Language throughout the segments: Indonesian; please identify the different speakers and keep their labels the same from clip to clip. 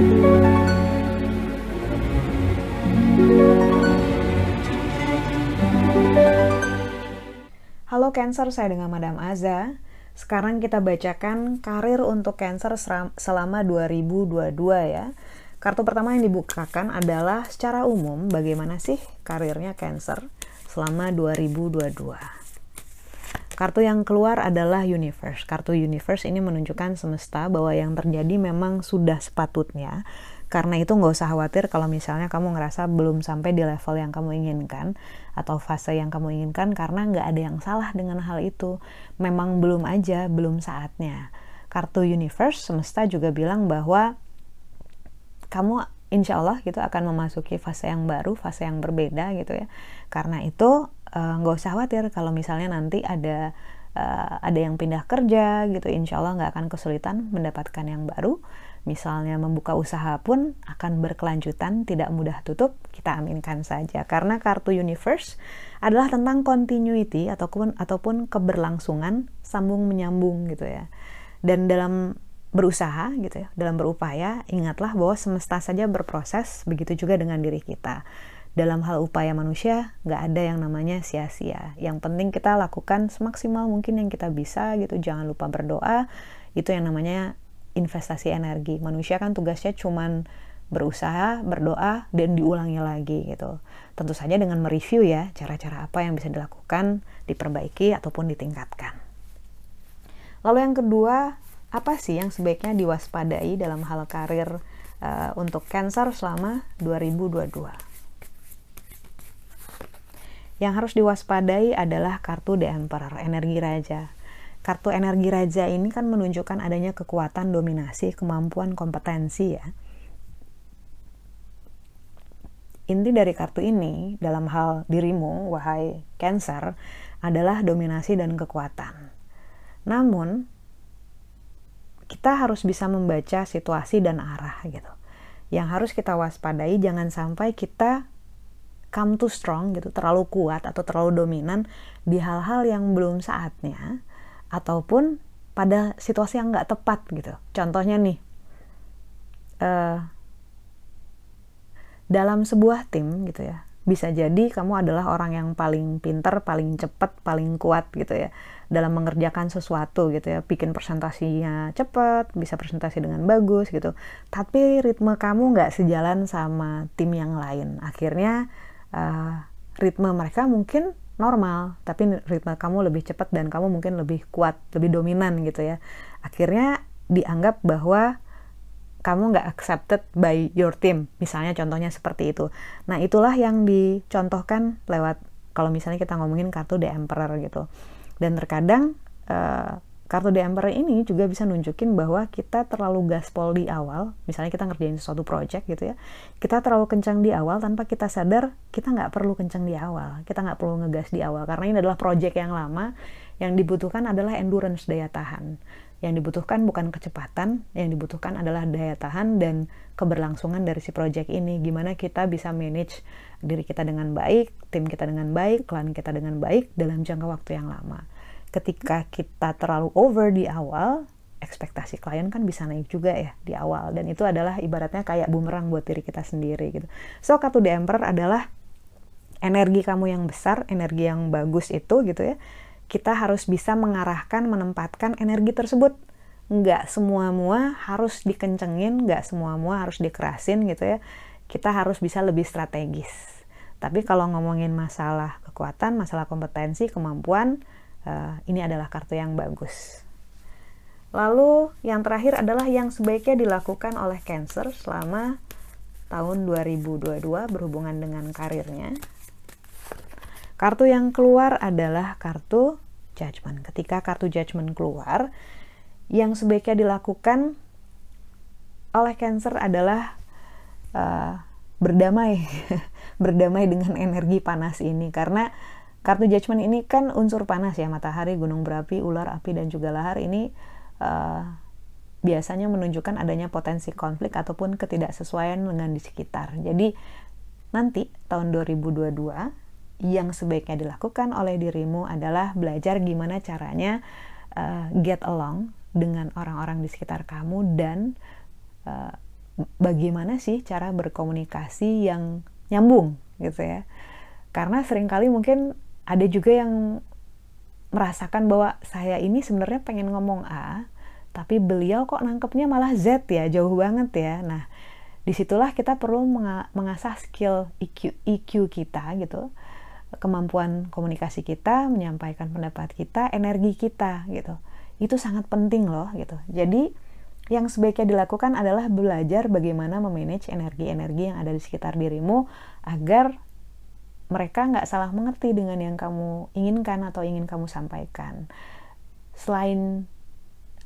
Speaker 1: Halo Cancer, saya dengan Madam Aza. Sekarang kita bacakan karir untuk Cancer selama 2022 ya. Kartu pertama yang dibukakan adalah secara umum bagaimana sih karirnya Cancer selama 2022. Kartu yang keluar adalah Universe. Kartu Universe ini menunjukkan semesta bahwa yang terjadi memang sudah sepatutnya karena itu nggak usah khawatir kalau misalnya kamu ngerasa belum sampai di level yang kamu inginkan atau fase yang kamu inginkan karena nggak ada yang salah dengan hal itu. Memang belum aja, belum saatnya. Kartu Universe semesta juga bilang bahwa kamu insya Allah gitu akan memasuki fase yang baru, fase yang berbeda gitu ya. Karena itu nggak uh, usah khawatir kalau misalnya nanti ada uh, ada yang pindah kerja gitu, insya Allah nggak akan kesulitan mendapatkan yang baru misalnya membuka usaha pun akan berkelanjutan, tidak mudah tutup, kita aminkan saja. Karena kartu universe adalah tentang continuity ataupun ataupun keberlangsungan, sambung menyambung gitu ya. Dan dalam berusaha gitu ya, dalam berupaya, ingatlah bahwa semesta saja berproses, begitu juga dengan diri kita. Dalam hal upaya manusia, nggak ada yang namanya sia-sia. Yang penting kita lakukan semaksimal mungkin yang kita bisa gitu. Jangan lupa berdoa, itu yang namanya investasi energi. Manusia kan tugasnya cuman berusaha, berdoa, dan diulangi lagi gitu. Tentu saja dengan mereview ya, cara-cara apa yang bisa dilakukan, diperbaiki, ataupun ditingkatkan. Lalu yang kedua, apa sih yang sebaiknya diwaspadai dalam hal karir uh, untuk Cancer selama 2022? Yang harus diwaspadai adalah kartu The Emperor, energi raja kartu energi raja ini kan menunjukkan adanya kekuatan dominasi, kemampuan, kompetensi ya. Inti dari kartu ini dalam hal dirimu, wahai Cancer, adalah dominasi dan kekuatan. Namun, kita harus bisa membaca situasi dan arah gitu. Yang harus kita waspadai jangan sampai kita come too strong gitu, terlalu kuat atau terlalu dominan di hal-hal yang belum saatnya ataupun pada situasi yang nggak tepat gitu. Contohnya nih, uh, dalam sebuah tim gitu ya, bisa jadi kamu adalah orang yang paling pinter, paling cepat, paling kuat gitu ya dalam mengerjakan sesuatu gitu ya, bikin presentasinya cepat, bisa presentasi dengan bagus gitu. Tapi ritme kamu nggak sejalan sama tim yang lain. Akhirnya uh, ritme mereka mungkin normal tapi ritme kamu lebih cepat dan kamu mungkin lebih kuat lebih dominan gitu ya. Akhirnya dianggap bahwa kamu nggak accepted by your team misalnya contohnya seperti itu. Nah itulah yang dicontohkan lewat kalau misalnya kita ngomongin kartu the emperor gitu. Dan terkadang uh, kartu The Emperor ini juga bisa nunjukin bahwa kita terlalu gaspol di awal, misalnya kita ngerjain sesuatu project gitu ya, kita terlalu kencang di awal tanpa kita sadar kita nggak perlu kencang di awal, kita nggak perlu ngegas di awal, karena ini adalah project yang lama, yang dibutuhkan adalah endurance daya tahan. Yang dibutuhkan bukan kecepatan, yang dibutuhkan adalah daya tahan dan keberlangsungan dari si project ini. Gimana kita bisa manage diri kita dengan baik, tim kita dengan baik, klien kita dengan baik dalam jangka waktu yang lama ketika kita terlalu over di awal ekspektasi klien kan bisa naik juga ya di awal dan itu adalah ibaratnya kayak bumerang buat diri kita sendiri gitu. So kartu The Emperor adalah energi kamu yang besar, energi yang bagus itu gitu ya. Kita harus bisa mengarahkan, menempatkan energi tersebut. Nggak semua-mua harus dikencengin, nggak semua-mua harus dikerasin gitu ya. Kita harus bisa lebih strategis. Tapi kalau ngomongin masalah kekuatan, masalah kompetensi, kemampuan, uh, ini adalah kartu yang bagus. Lalu yang terakhir adalah yang sebaiknya dilakukan oleh Cancer selama tahun 2022 berhubungan dengan karirnya. Kartu yang keluar adalah kartu Judgment. Ketika kartu Judgment keluar, yang sebaiknya dilakukan oleh Cancer adalah uh, berdamai, berdamai dengan energi panas ini karena Kartu judgment ini kan unsur panas ya, matahari, gunung berapi, ular, api, dan juga lahar ini uh, biasanya menunjukkan adanya potensi konflik ataupun ketidaksesuaian dengan di sekitar. Jadi nanti tahun 2022 yang sebaiknya dilakukan oleh dirimu adalah belajar gimana caranya uh, get along dengan orang-orang di sekitar kamu dan uh, bagaimana sih cara berkomunikasi yang nyambung gitu ya karena sering kali mungkin ada juga yang merasakan bahwa saya ini sebenarnya pengen ngomong A tapi beliau kok nangkepnya malah Z ya jauh banget ya. Nah di situlah kita perlu mengasah skill EQ, EQ kita gitu. Kemampuan komunikasi kita menyampaikan pendapat kita energi kita gitu. Itu sangat penting loh gitu. Jadi yang sebaiknya dilakukan adalah belajar bagaimana memanage energi-energi yang ada di sekitar dirimu agar mereka nggak salah mengerti dengan yang kamu inginkan atau ingin kamu sampaikan. Selain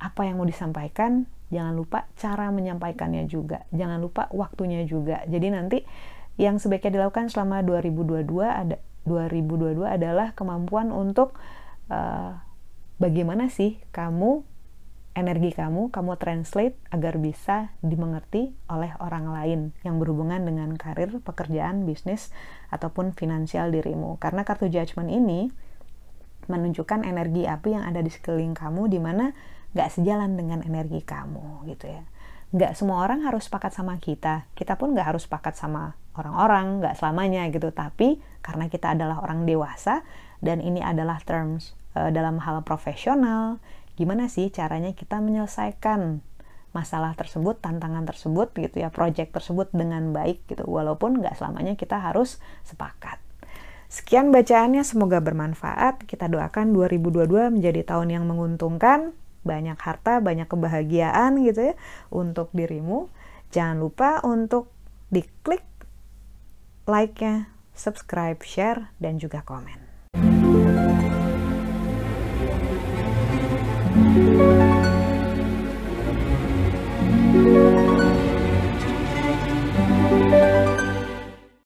Speaker 1: apa yang mau disampaikan, jangan lupa cara menyampaikannya juga. Jangan lupa waktunya juga. Jadi nanti yang sebaiknya dilakukan selama 2022 ada 2022 adalah kemampuan untuk uh, bagaimana sih kamu energi kamu, kamu translate agar bisa dimengerti oleh orang lain yang berhubungan dengan karir, pekerjaan, bisnis, ataupun finansial dirimu. Karena kartu judgment ini menunjukkan energi api yang ada di sekeliling kamu di mana gak sejalan dengan energi kamu gitu ya. Gak semua orang harus sepakat sama kita, kita pun gak harus sepakat sama orang-orang, gak selamanya gitu. Tapi karena kita adalah orang dewasa dan ini adalah terms dalam hal profesional, gimana sih caranya kita menyelesaikan masalah tersebut, tantangan tersebut gitu ya, project tersebut dengan baik gitu, walaupun nggak selamanya kita harus sepakat. Sekian bacaannya, semoga bermanfaat. Kita doakan 2022 menjadi tahun yang menguntungkan, banyak harta, banyak kebahagiaan gitu ya untuk dirimu. Jangan lupa untuk diklik like-nya, subscribe, share, dan juga komen. Thank you.